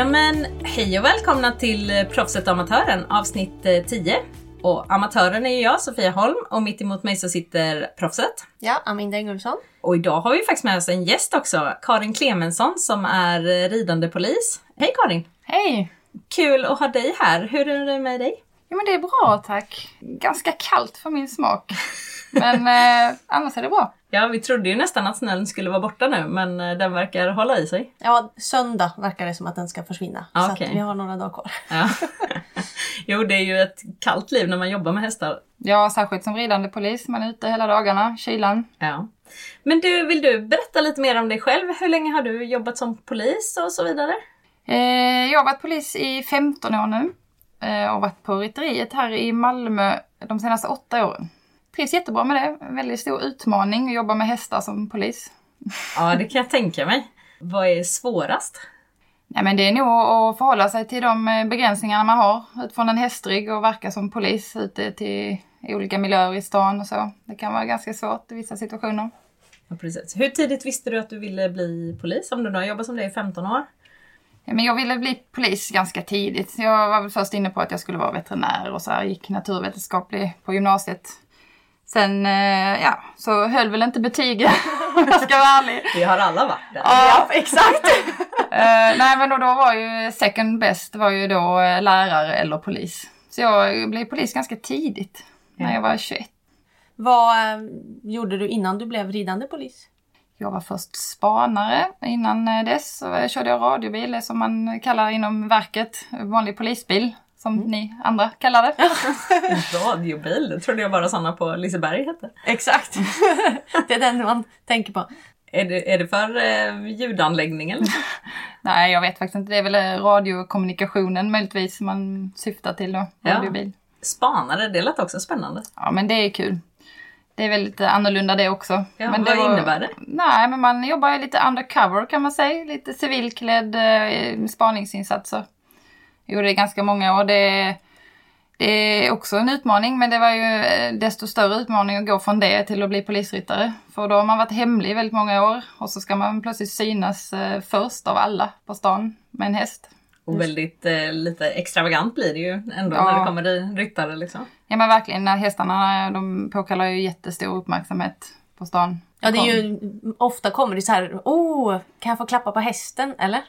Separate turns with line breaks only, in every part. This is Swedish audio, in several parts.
Ja men hej och välkomna till Proffset och Amatören avsnitt 10. Och amatören är ju jag, Sofia Holm, och mitt emot mig så sitter proffset.
Ja, Aminda Ingulfsson.
Och idag har vi faktiskt med oss en gäst också, Karin Clemensson som är ridande polis. Hej Karin!
Hej!
Kul att ha dig här. Hur är det med dig?
Jo men det är bra tack. Ganska kallt för min smak. Men eh, annars är det bra.
Ja, vi trodde ju nästan att snön skulle vara borta nu, men eh, den verkar hålla i sig.
Ja, söndag verkar det som att den ska försvinna.
Ah,
så att vi har några dagar kvar.
Ja. jo, det är ju ett kallt liv när man jobbar med hästar.
Ja, särskilt som ridande polis. Man är ute hela dagarna, kylan.
Ja. Men du, vill du berätta lite mer om dig själv? Hur länge har du jobbat som polis och så vidare?
Eh, jag har varit polis i 15 år nu. Eh, och varit på rytteriet här i Malmö de senaste åtta åren. Trivs jättebra med det. En väldigt stor utmaning att jobba med hästar som polis.
Ja, det kan jag tänka mig. Vad är svårast?
Nej, men det är nog att förhålla sig till de eh, begränsningarna man har utifrån en hästrygg och verka som polis ute till i olika miljöer i stan och så. Det kan vara ganska svårt i vissa situationer.
Ja, precis. Hur tidigt visste du att du ville bli polis? Om du nu har jobbat som det i 15 år?
Ja, men jag ville bli polis ganska tidigt. Jag var väl först inne på att jag skulle vara veterinär och så här, gick naturvetenskaplig på gymnasiet. Sen, eh, ja, så höll väl inte betygen om jag ska vara ärlig.
Vi har alla varit där.
Ja, exakt. Eh, nej, men då, då var ju second best var ju då eh, lärare eller polis. Så jag blev polis ganska tidigt, när jag var 21.
Vad gjorde du innan du blev ridande polis?
Jag var först spanare. Innan dess så körde jag radiobil, det som man kallar inom verket, vanlig polisbil. Som ni andra kallar det.
Radiobil, det trodde jag bara sådana på Liseberg hette.
Exakt. det är den man tänker på.
Är det, är det för eh, ljudanläggning eller?
Nej, jag vet faktiskt inte. Det är väl eh, radiokommunikationen möjligtvis man syftar till då.
Ja.
Radiobil.
Spanare, det lät också spännande.
Ja, men det är kul. Det är väl lite annorlunda det också.
Ja,
men
vad
det
innebär det?
Nej, men man jobbar ju lite undercover kan man säga. Lite civilklädd eh, spaningsinsatser. Jo, det är ganska många år. Det, det är också en utmaning, men det var ju eh, desto större utmaning att gå från det till att bli polisryttare. För då har man varit hemlig i väldigt många år och så ska man plötsligt synas eh, först av alla på stan med en häst.
Och väldigt eh, lite extravagant blir det ju ändå
Ja.
när det kommer i ryttare liksom.
Ja men verkligen, när hästarna de påkallar ju jättestor uppmärksamhet på stan.
Ja, det är ju ofta kommer det så här, oh, kan jag få klappa på hästen? Eller?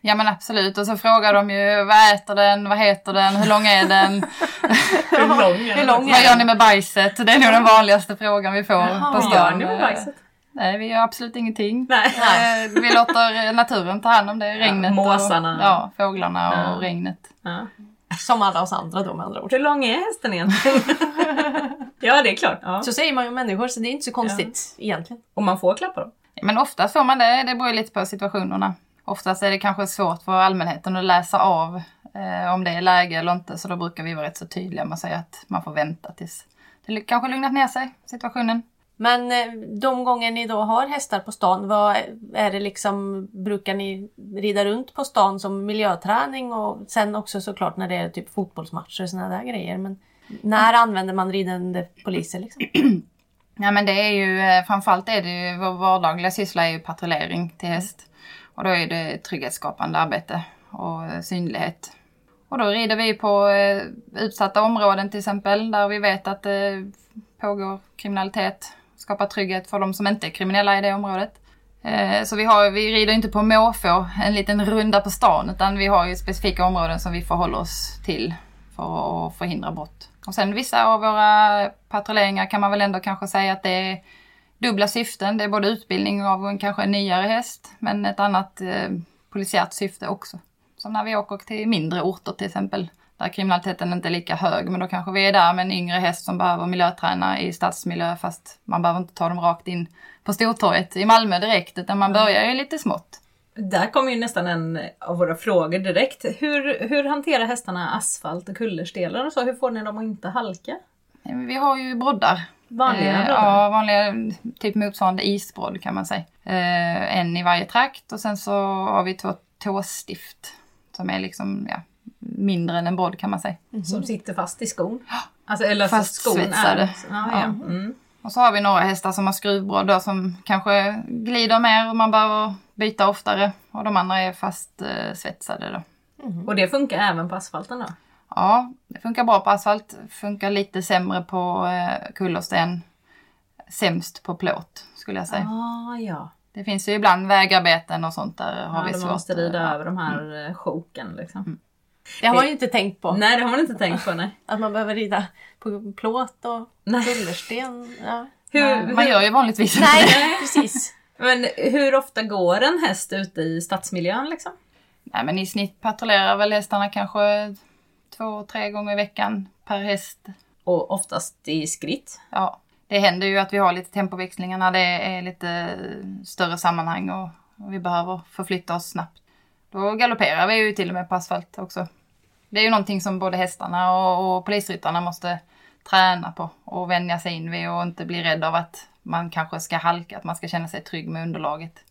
Ja men absolut, och så frågar de ju vad äter den, vad heter den, hur lång är den,
Hur lång är
Hur lång
vad
är
gör
den?
ni med bajset? Det är nog den vanligaste frågan vi får
Jaha.
på
Vad
stan.
gör ni med bajset?
Nej, vi gör absolut ingenting.
Nej.
Eh, Vi låter naturen ta hand om det, regnet
måsarna.
och ja, fåglarna och
Ja.
regnet.
Ja.
Som alla oss andra då med andra ord.
Hur lång är hästen egentligen? ja, det är klart. Ja.
Så säger man ju människor så det är inte så konstigt egentligen.
Och man får klappa dem.
Men oftast får man det, det beror ju lite på situationerna. Oftast är det kanske svårt för allmänheten att läsa av eh, om det är läge eller inte, så då brukar vi vara rätt så tydliga med att säga att man får vänta tills det kanske lugnat ner sig, situationen.
Men eh, de gånger ni då har hästar på stan, vad är det liksom, brukar ni rida runt på stan som miljöträning och sen också såklart när det är typ fotbollsmatcher och sådana där grejer. Men när använder man ridande poliser liksom?
Ja men det är ju, eh, framförallt är det ju, vår vardagliga syssla är ju patrullering till häst. Och då är det trygghetsskapande arbete och synlighet. Och då rider vi på eh, utsatta områden till exempel, där vi vet att det pågår kriminalitet. Skapar trygghet för de som inte är kriminella i det området. Eh, så vi, har, vi rider inte på måfå, en liten runda på stan, utan vi har ju specifika områden som vi förhåller oss till för att förhindra brott. Och sen vissa av våra patrulleringar kan man väl ändå kanske säga att det är dubbla syften. Det är både utbildning av en kanske en nyare häst, men ett annat eh, polisiärt syfte också. Som när vi åker till mindre orter till exempel, där kriminaliteten inte är lika hög, men då kanske vi är där med en yngre häst som behöver miljöträna i stadsmiljö, fast man behöver inte ta dem rakt in på Stortorget i Malmö direkt, utan man börjar ju lite smått.
Där kommer ju nästan en av våra frågor direkt. Hur, hur hanterar hästarna asfalt och kullerstenar och så? Hur får ni dem att inte halka?
Vi har ju broddar.
Vanliga
Eh? Ja, vanliga, typ motsvarande isbrodd kan man säga. Eh, en i varje trakt och sen så har vi två tåstift. Som är liksom, ja, mindre än en brodd kan man säga.
Som sitter fast i skon? Alltså, eller
Fast
skon är...
svetsade.
Ja,
Ja.
Mm.
Och så har vi några hästar som har skruvbrodd som kanske glider mer och man behöver byta oftare och de andra är fast eh, svetsade då.
Och det funkar även på asfalten då?
Ja, det funkar bra på asfalt. Funkar lite sämre på eh, kullersten. Sämst på plåt skulle jag säga.
Ah, ja.
Det finns ju ibland vägarbeten och sånt där har
ja
vi svårt.
man måste rida
ja.
över de här mm. sjoken liksom.
Det har man ju inte tänkt på.
Nej, det har man inte tänkt på. Nej.
Att man behöver rida på plåt och
Nej.
kullersten. Ja.
Hur,
Nej, Man gör ju vanligtvis inte
Nej,
det.
precis.
men hur ofta går en häst ute i stadsmiljön liksom?
Nej men i snitt patrullerar väl hästarna kanske två, tre gånger i veckan per häst.
Och oftast i skritt.
Ja, det händer ju att vi har lite tempoväxlingar när det är lite större sammanhang och, vi behöver förflytta oss snabbt. Då galopperar vi ju till och med på asfalt också. Det är ju någonting som både hästarna och, och polisryttarna måste träna på och vänja sig in vid och inte bli rädd av att man kanske ska halka, att man ska känna sig trygg med underlaget.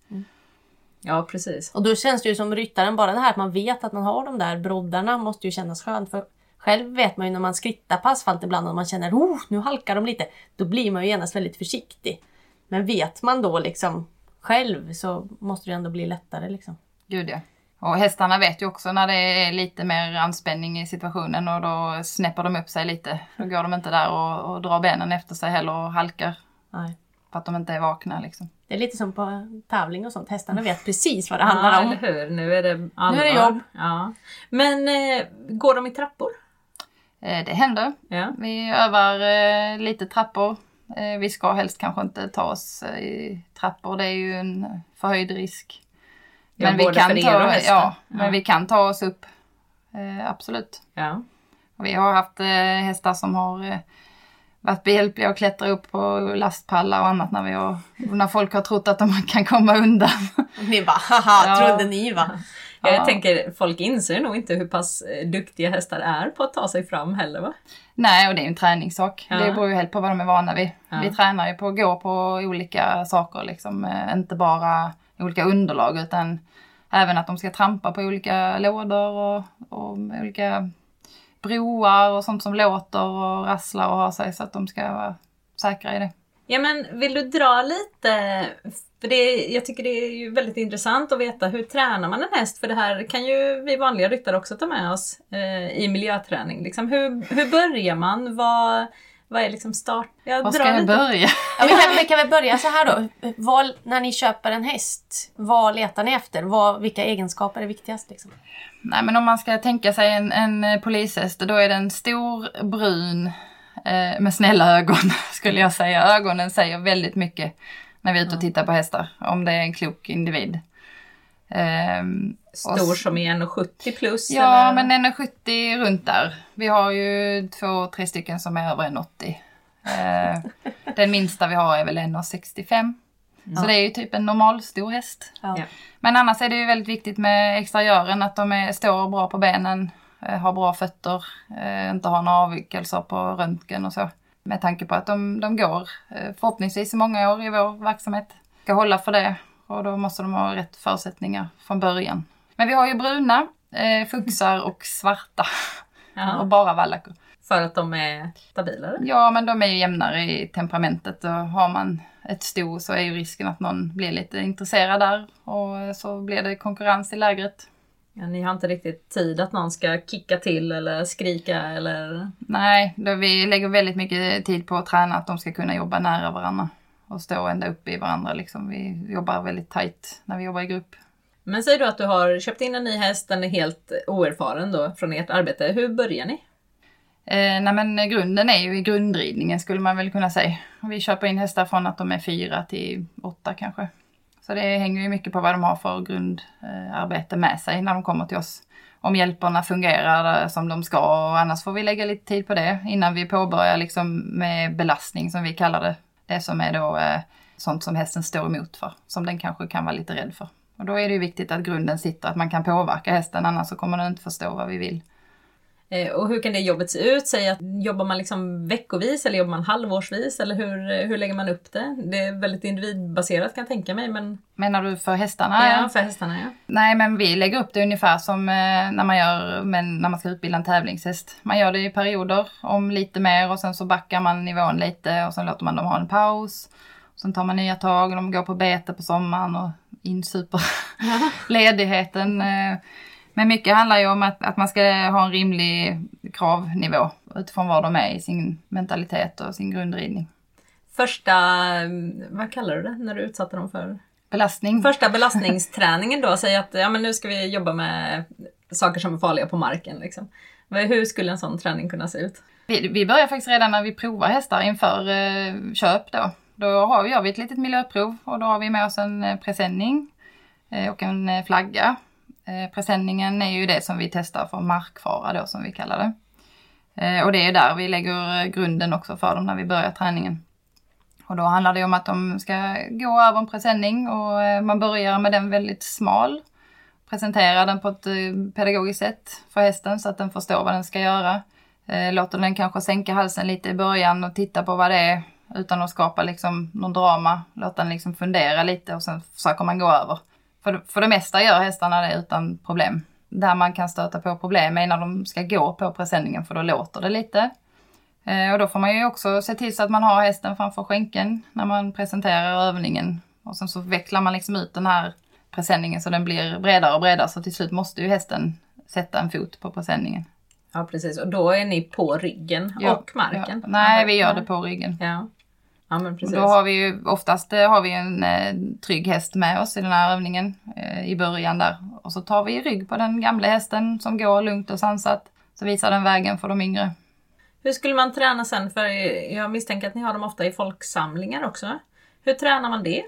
Ja, precis.
Och då känns det ju som ryttaren, bara det här att man vet att man har de där broddarna måste ju kännas skönt. För själv vet man ju när man skrittar på asfalt ibland och man känner oh, nu halkar de lite. Då blir man ju genast väldigt försiktig. Men vet man då liksom själv så måste det ändå bli lättare liksom.
Gud ja. Och hästarna vet ju också när det är lite mer anspänning i situationen och då snäpper de upp sig lite. Då går de inte där och, och drar benen efter sig heller och halkar
Nej.
För att de inte är vakna liksom.
Det är lite som på tävling och sånt. Hästarna vet precis vad det handlar
ja,
om.
eller hur. Nu är det allvar.
Nu är det jobb.
Ja. Men eh, går de i trappor?
Eh, det händer.
Ja.
Vi övar eh, lite trappor. Eh, vi ska helst kanske inte ta oss eh, i trappor. Det är ju en förhöjd risk.
Ja,
Men, vi kan, ta, ja, men
Ja.
vi kan ta oss upp. Eh, absolut.
Ja.
Och vi har haft hästar som har varit behjälpliga att klättra upp på lastpallar och annat när, vi har, när folk har trott att de kan komma undan.
Ni bara haha,
Ja.
trodde ni va?
Jag
Ja.
tänker, folk inser nog inte hur pass eh, duktiga hästar är på att ta sig fram heller va?
Nej, och det är ju en träningssak.
Ja.
Det beror ju helt på vad de är vana vid.
Ja.
Vi tränar ju på att gå på olika saker, liksom. Eh, inte bara olika underlag utan även att de ska trampa på olika lådor och, och olika broar och sånt som låter och rasslar och har sig så att de ska vara säkra i det.
Ja men vill du dra lite? För det, jag tycker det är ju väldigt intressant att veta hur tränar man en häst? För det här kan ju vi vanliga ryttare också ta med oss eh, i miljöträning. Liksom, hur, hur börjar man? Vad, vad är liksom start? Jag
Var ska jag
lite.
börja?
Ja, vi, kan, vi kan väl börja så här då. Vad, när ni köper en häst, vad letar ni efter? Vad, vilka egenskaper är viktigast? Liksom?
Nej men om man ska tänka sig en, en eh, polishäst, då är den stor, brun, eh, med snälla ögon skulle jag säga. Ögonen säger väldigt mycket när vi är ute och tittar på hästar, om det är en klok individ. Och
Stor som är 1,70 plus?
Ja,
eller?
men 1,70 runt där. Vi har ju två, tre stycken som är över 1,80. Eh, den minsta vi har är väl 1,65. Så det är ju typ en normal stor häst.
Ja.
Ja.
Men annars är det ju väldigt viktigt med exteriören, att de är, står bra på benen, eh, har bra fötter, eh, inte har några avvikelser på röntgen och så. Med tanke på att de, de går eh, förhoppningsvis i många år i vår verksamhet. Ska hålla för det och då måste de ha rätt förutsättningar från början. Men vi har ju bruna, eh, fuxar och svarta och
Ja,
bara vallacker.
för att de är stabilare?
Ja, men de är ju jämnare i temperamentet och har man ett sto så är ju risken att någon blir lite intresserad där och så blir det konkurrens i lägret.
Ja, ni har inte riktigt tid att någon ska kicka till eller skrika eller...
Nej, då vi lägger väldigt mycket tid på att träna att de ska kunna jobba nära varandra och stå ända uppe i varandra. Liksom. Vi jobbar väldigt tajt när vi jobbar i grupp.
Men säg då att du har köpt in en ny häst, den är helt oerfaren då från ert arbete. Hur börjar ni?
Eh, nej men grunden är ju i grundridningen skulle man väl kunna säga. Vi köper in hästar från att de är fyra till åtta kanske. Så det hänger ju mycket på vad de har för grundarbete med sig när de kommer till oss. Om hjälperna fungerar som de ska och annars får vi lägga lite tid på det innan vi påbörjar liksom med belastning som vi kallar det. Det som är då eh, sånt som hästen står emot för, som den kanske kan vara lite rädd för. Och då är det ju viktigt att grunden sitter, att man kan påverka hästen annars så kommer den inte förstå vad vi vill.
Eh, Och hur kan det jobbet se ut? Säg att jobbar man liksom veckovis eller jobbar man halvårsvis? Eller hur, hur lägger man upp det? Det är väldigt individbaserat kan jag tänka mig. Men
Menar du för hästarna?
ja, för hästarna ja.
Nej, men vi lägger upp det ungefär som eh, när man gör men när man ska utbilda en tävlingshäst. Man gör det i perioder, om lite mer och sen så backar man nivån lite och sen låter man dem ha en paus. Sen tar man nya tag och de går på bete på sommaren och insuper ledigheten. Eh, men mycket handlar ju om att, att man ska ha en rimlig kravnivå utifrån var de är i sin mentalitet och sin grundridning.
Första, vad kallar du det när du utsatte dem för?
Belastning.
Första belastningsträningen då, säg att ja, men nu ska vi jobba med saker som är farliga på marken. Liksom. Hur skulle en sån träning kunna se ut?
Vi, vi börjar faktiskt redan när vi provar hästar inför eh, köp då. Då har vi, gör vi ett litet miljöprov och då har vi med oss en eh, presenning eh, och en eh, flagga. Presenningen är ju det som vi testar för markfara då som vi kallar det. Och det är där vi lägger grunden också för dem när vi börjar träningen. Och då handlar det om att de ska gå över en presenning och man börjar med den väldigt smal. Presenterar den på ett pedagogiskt sätt för hästen så att den förstår vad den ska göra. Låter den kanske sänka halsen lite i början och titta på vad det är utan att skapa liksom någon drama. Låt den liksom fundera lite och sen försöker man gå över. För, för det mesta gör hästarna det utan problem. Där man kan stöta på problem är när de ska gå på presenningen för då låter det lite. Eh, och då får man ju också se till så att man har hästen framför skänken när man presenterar övningen. Och sen så vecklar man liksom ut den här presenningen så den blir bredare och bredare så till slut måste ju hästen sätta en fot på presenningen.
Ja precis, och då är ni på ryggen
Ja,
och marken?
Ja. Nej, vi gör det på ryggen.
Ja, ja men
Och
precis.
Då har vi ju oftast eh, har vi en eh, trygg häst med oss i den här övningen eh, i början där. Och så tar vi rygg på den gamla hästen som går lugnt och sansat. Så visar den vägen för de yngre.
Hur skulle man träna sen? För jag misstänker att ni har dem ofta i folksamlingar också. Hur tränar man det?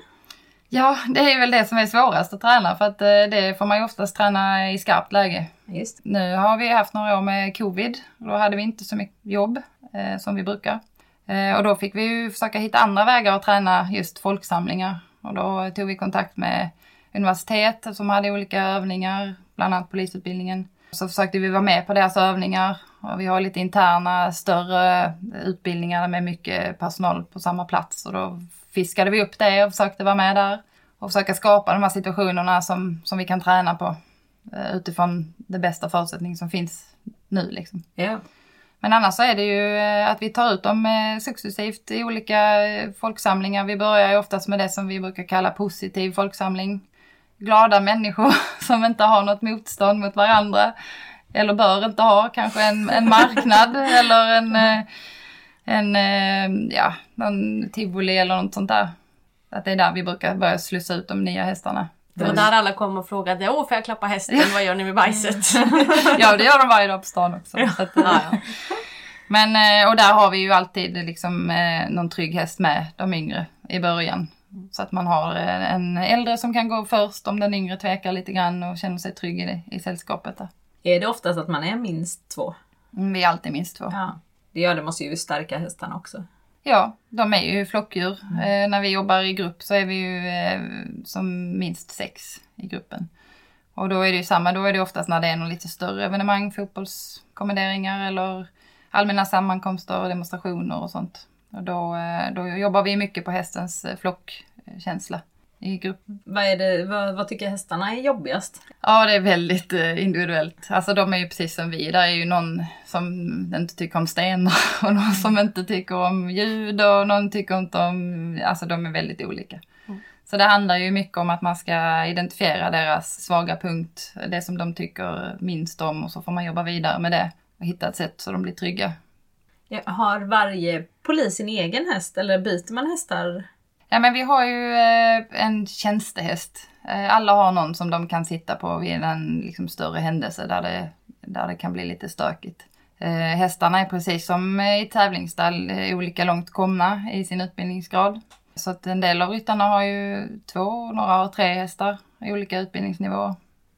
Ja, det är väl det som är svårast att träna för att eh, det får man ju oftast träna i skarpt läge.
Just.
Nu har vi haft några år med covid. Då hade vi inte så mycket jobb eh, som vi brukar. Eh, och då fick vi ju försöka hitta andra vägar att träna just folksamlingar. Och då tog vi kontakt med universitet som hade olika övningar, bland annat polisutbildningen. Så försökte vi vara med på deras övningar. Och vi har lite interna större utbildningar med mycket personal på samma plats. Och då fiskade vi upp det och försökte vara med där. Och försöka skapa de här situationerna som, som vi kan träna på eh, utifrån det bästa förutsättning som finns nu. Liksom.
Yeah.
Men annars så är det ju eh, att vi tar ut dem eh, successivt i olika eh, folksamlingar. Vi börjar ju oftast med det som vi brukar kalla positiv folksamling. Glada människor som inte har något motstånd mot varandra. Eller bör inte ha kanske en, en marknad eller en, eh, en ja, någon tivoli eller något sånt där. Att det är där vi brukar börja slussa ut de nya hästarna.
Det var där alla kom och frågade Åh, får jag klappa hästen? Vad gör ni med bajset?
Ja, det gör de varje dag på stan också. Så att,
Ja, ja.
Men, eh, och där har vi ju alltid liksom eh, någon trygg häst med de yngre i början. Så att man har eh, en äldre som kan gå först om den yngre tvekar lite grann och känner sig trygg i, det, i sällskapet. Där.
Är det oftast att man är minst två?
Mm, Vi är alltid minst två.
Ja. Ja, det måste ju stärka hästarna också.
Ja, de är ju flockdjur. Eh, när vi jobbar i grupp så är vi ju eh, som minst sex i gruppen. Och då är det ju samma, då är det oftast när det är något lite större evenemang, fotbollskommenderingar eller allmänna sammankomster och demonstrationer och sånt. Och då, eh, då jobbar vi mycket på hästens eh, flockkänsla i grupp.
Vad, är det, vad, vad tycker hästarna är jobbigast?
Ja, det är väldigt eh, individuellt. Alltså de är ju precis som vi. Där är ju någon som inte tycker om stenar och någon som inte tycker om ljud och någon tycker inte om... Alltså de är väldigt olika. Så det handlar ju mycket om att man ska identifiera deras svaga punkt, det som de tycker minst om och så får man jobba vidare med det och hitta ett sätt så de blir trygga.
Har varje polis sin egen häst eller byter man hästar?
Ja men vi har ju eh, en tjänstehäst. Eh, alla har någon som de kan sitta på vid en liksom, större händelse där det, där det kan bli lite stökigt. Eh, hästarna är precis som i tävlingsstall olika långt komna i sin utbildningsgrad. Så att en del av ryttarna har ju två, några har tre hästar i olika utbildningsnivåer.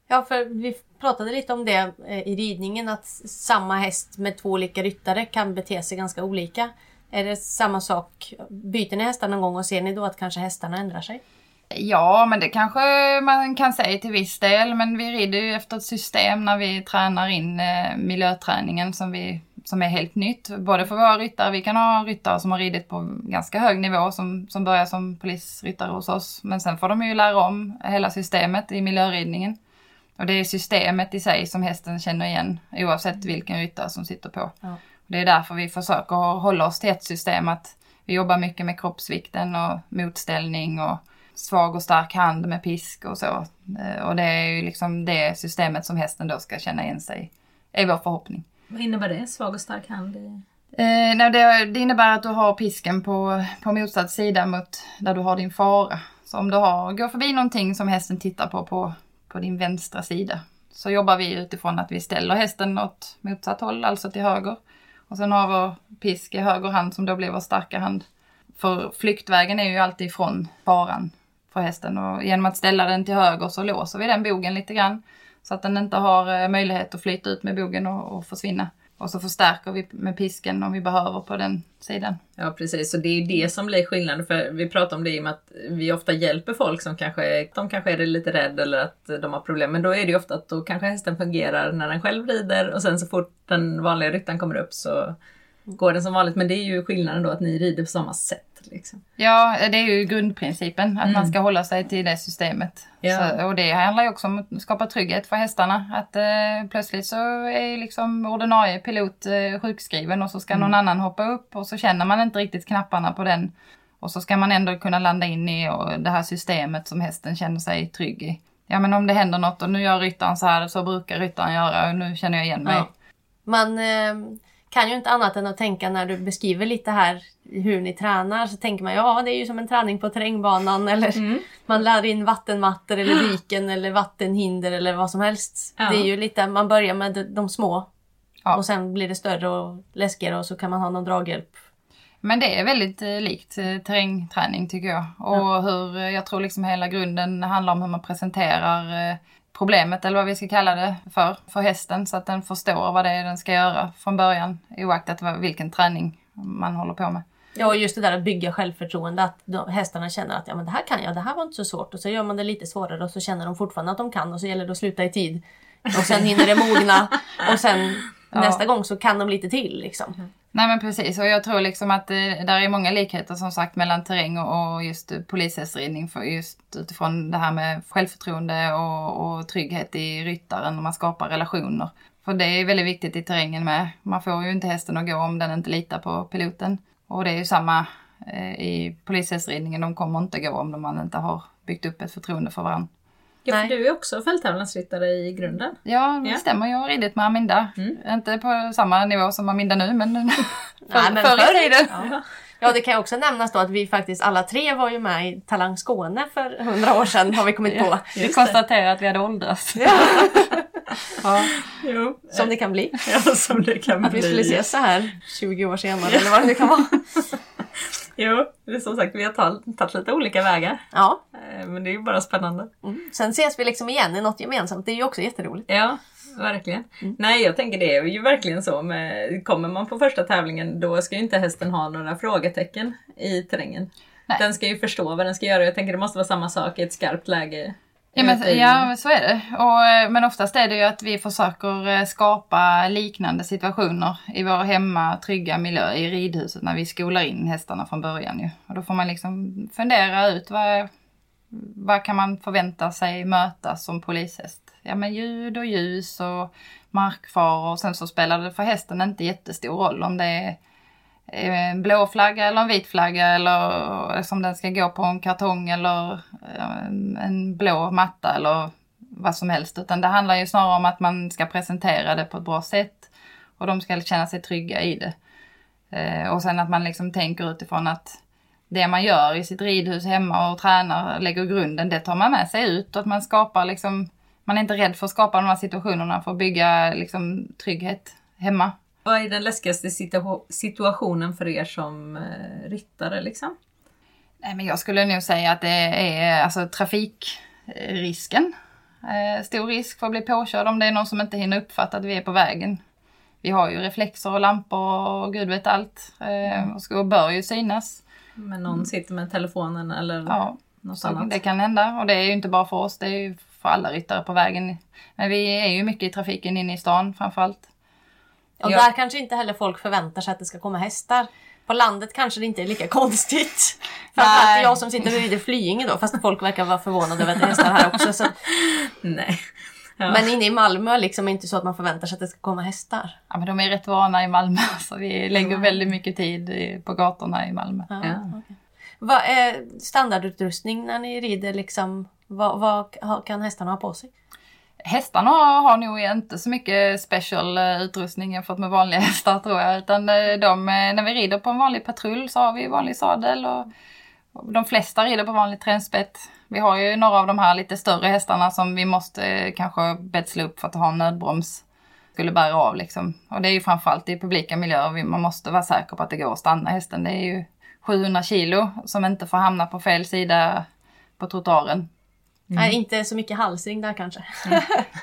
Ja, för vi pratade lite om det i ridningen att samma häst med två olika ryttare kan bete sig ganska olika. Är det samma sak? Byter ni hästar någon gång och ser ni då att kanske hästarna ändrar sig?
Ja, men det kanske man kan säga till viss del. Men vi rider ju efter ett system när vi tränar in eh, miljöträningen som, vi, som är helt nytt. Både för våra ryttare, vi kan ha ryttare som har ridit på ganska hög nivå som, som börjar som polisryttare hos oss. Men sen får de ju lära om hela systemet i miljöridningen. Och det är systemet i sig som hästen känner igen oavsett vilken ryttare som sitter på.
Ja.
Det är därför vi försöker hålla oss till ett system att vi jobbar mycket med kroppsvikten och motställning och svag och stark hand med pisk och så. Eh, och det är ju liksom det systemet som hästen då ska känna igen sig i, är vår förhoppning.
Vad innebär det? Svag och stark hand?
Eh, nej, det, det innebär att du har pisken på, på motsatt sida mot där du har din fara. Så om du har, går förbi någonting som hästen tittar på, på på din vänstra sida så jobbar vi utifrån att vi ställer hästen åt motsatt håll, alltså till höger. Och sen har vår pisk i höger hand som då blir vår starka hand. För flyktvägen är ju alltid ifrån faran för hästen och genom att ställa den till höger så låser vi den bogen lite grann. Så att den inte har eh, möjlighet att flyta ut med bogen och, och försvinna. Och så förstärker vi med pisken om vi behöver på den sidan.
Ja precis, så det är ju det som blir skillnaden. För vi pratar om det i och med att vi ofta hjälper folk som kanske, de kanske är lite rädda eller att de har problem. Men då är det ju ofta att då kanske hästen fungerar när den själv rider och sen så fort den vanliga ryttaren kommer upp så går den som vanligt. Men det är ju skillnaden då att ni rider på samma sätt. Liksom.
Ja, det är ju grundprincipen att mm. man ska hålla sig till det systemet. Ja. Så, och det handlar ju också om att skapa trygghet för hästarna. Att eh, plötsligt så är liksom ordinarie pilot eh, sjukskriven och så ska mm. någon annan hoppa upp och så känner man inte riktigt knapparna på den. Och så ska man ändå kunna landa in i och det här systemet som hästen känner sig trygg i. Ja men om det händer något och nu gör ryttaren så här, så brukar ryttaren göra och nu känner jag igen mig. Ja.
Man eh, kan ju inte annat än att tänka när du beskriver lite här hur ni tränar så tänker man ja det är ju som en träning på terrängbanan eller mm. man lär in vattenmattor eller diken eller vattenhinder eller vad som helst. Ja. Det är ju lite, man börjar med de små ja. och sen blir det större och läskigare och så kan man ha någon draghjälp.
Men det är väldigt eh, likt eh, terrängträning tycker jag. Och ja. hur, eh, jag tror liksom hela grunden handlar om hur man presenterar problemet eller vad vi ska kalla det för, för hästen så att den förstår vad det är den ska göra från början oaktat vilken träning man håller på med.
Ja, och just det där att bygga självförtroende, att de, hästarna känner att ja, men det här kan jag, det här var inte så svårt och så gör man det lite svårare och så känner de fortfarande att de kan och så gäller det att sluta i tid. Och sen hinner det mogna och sen ja. nästa gång så kan de lite till liksom. Mm.
Nej men precis och jag tror liksom att det där är många likheter som sagt mellan terräng och just polishästridning för just utifrån det här med självförtroende och, och trygghet i ryttaren när man skapar relationer. För det är väldigt viktigt i terrängen med. Man får ju inte hästen att gå om den inte litar på piloten. Och det är ju samma eh, i polishästridningen. De kommer inte gå om man inte har byggt upp ett förtroende för varandra.
Ja, för du är också fälttävlansryttare i grunden.
Ja, det ja. stämmer. Jag har ridit med Aminda. Mm. Inte på samma nivå som Aminda nu, men,
för, Nej, men förr i tiden. Ja. ja, det kan också nämnas då att vi faktiskt alla tre var ju med i Talang Skåne för hundra år sedan har vi kommit på.
vi konstaterade att vi hade åldrats.
Ja. Jo. Som det kan bli.
Ja, som det kan
att bli. Att vi skulle ses så här 20 år senare eller vad det nu kan vara.
Jo, det är som sagt vi har tagit lite olika vägar.
Ja.
Eh, men det är ju bara spännande.
Mm. Sen ses vi liksom igen i något gemensamt. Det är ju också jätteroligt.
Ja, verkligen. Mm. Nej, jag tänker det är ju verkligen så. Med, kommer man på första tävlingen då ska ju inte hästen ha några frågetecken i terrängen. Nej. Den ska ju förstå vad den ska göra. Jag tänker det måste vara samma sak i ett skarpt läge
Ja men, ja, så är det. Och, eh, men oftast är det ju att vi försöker eh, skapa liknande situationer i vår hemma trygga miljö i ridhuset när vi skolar in hästarna från början. Ju. Och då får man liksom fundera ut vad, vad kan man förvänta sig möta som polishäst? Ja men ljud och ljus och markfaror och sen så spelar det för hästen inte jättestor roll om det är en blå flagga eller en vit flagga eller som den ska gå på en kartong eller eh, en blå matta eller vad som helst. Utan det handlar ju snarare om att man ska presentera det på ett bra sätt och de ska känna sig trygga i det. Eh, och sen att man liksom tänker utifrån att det man gör i sitt ridhus hemma och tränar, lägger grunden, det tar man med sig ut och att man skapar liksom, man är inte rädd för att skapa de här situationerna för att bygga liksom trygghet hemma.
Vad är den läskigaste situationen för er som eh, ryttare liksom?
Nej, men jag skulle nog säga att det är alltså trafikrisken. Eh, stor risk för att bli påkörd om det är någon som inte hinner uppfatta att vi är på vägen. Vi har ju reflexer och lampor och gud vet allt. Eh, och bör ju synas.
Men någon sitter med telefonen eller
ja, något annat? Det kan hända och det är ju inte bara för oss, det är ju för alla ryttare på vägen. Men vi är ju mycket i trafiken inne i stan framförallt.
Och ja. där kanske inte heller folk förväntar sig att det ska komma hästar. På landet kanske det inte är lika konstigt. Framförallt jag som sitter rider Flyinge då, fast folk verkar vara förvånade över att det är hästar här också. Så.
Nej.
Ja. Men inne i Malmö liksom är det inte så att man förväntar sig att det ska komma hästar.
Ja men de är rätt vana i Malmö så vi lägger mm. väldigt mycket tid på gatorna i Malmö.
Ja, ja. Okay. Vad är standardutrustning när ni rider liksom? Vad, vad kan hästarna ha på sig?
Hästarna har, nog inte så mycket special eh, utrustning jämfört med vanliga hästar tror jag. Utan eh, de, eh, när vi rider på en vanlig patrull så har vi vanlig sadel och, och de flesta rider på vanlig tränspett. Vi har ju några av de här lite större hästarna som vi måste kanske betsla upp för att ha en nödbroms. Skulle bära av liksom. Och det är ju framförallt i publika miljöer. Man måste vara säker på att det går att stanna hästen. Det är ju 700 kilo som inte får hamna på fel sida på trottoaren.
Nej, inte så mycket halsring där kanske.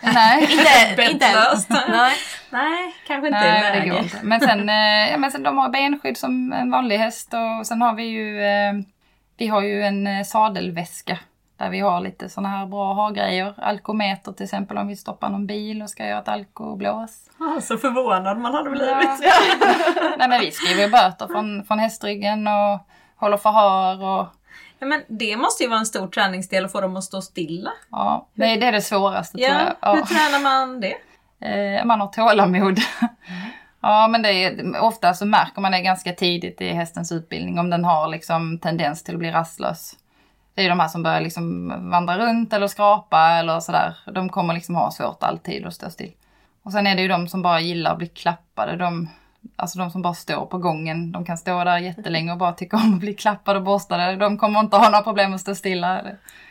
Nej.
inte, inte. Nej.
Nej, kanske inte
Nej, det går inte. Men sen, eh, ja, men sen de har benskydd som en vanlig häst och sen har vi ju, eh, vi har ju en eh, sadelväska där vi har lite sådana här bra ha-grejer. Alkometer till exempel om vi stoppar någon bil och ska göra ett alkoblås.
Ah, så förvånad man hade blivit.
Ja. Nej men vi skriver ju böter från, från hästryggen och håller förhör och
men det måste ju vara en stor träningsdel att få dem att stå stilla.
ja, det, är- det är det svåraste tror
Ja,
jag.
hur
Ja.
tränar man det?
Eh, man har tålamod. Ja men det är, ofta så märker man det ganska tidigt i hästens utbildning om den har liksom tendens till att bli rastlös. Det är de här som börjar liksom vandra runt eller skrapa eller sådär. De kommer liksom ha svårt alltid att stå still. Och sen är det ju de som bara gillar att bli klappade. De, alltså de som bara står på gången. De kan stå där jättelänge och bara tycka om att bli klappade och borstade. De kommer inte ha några problem att stå stilla.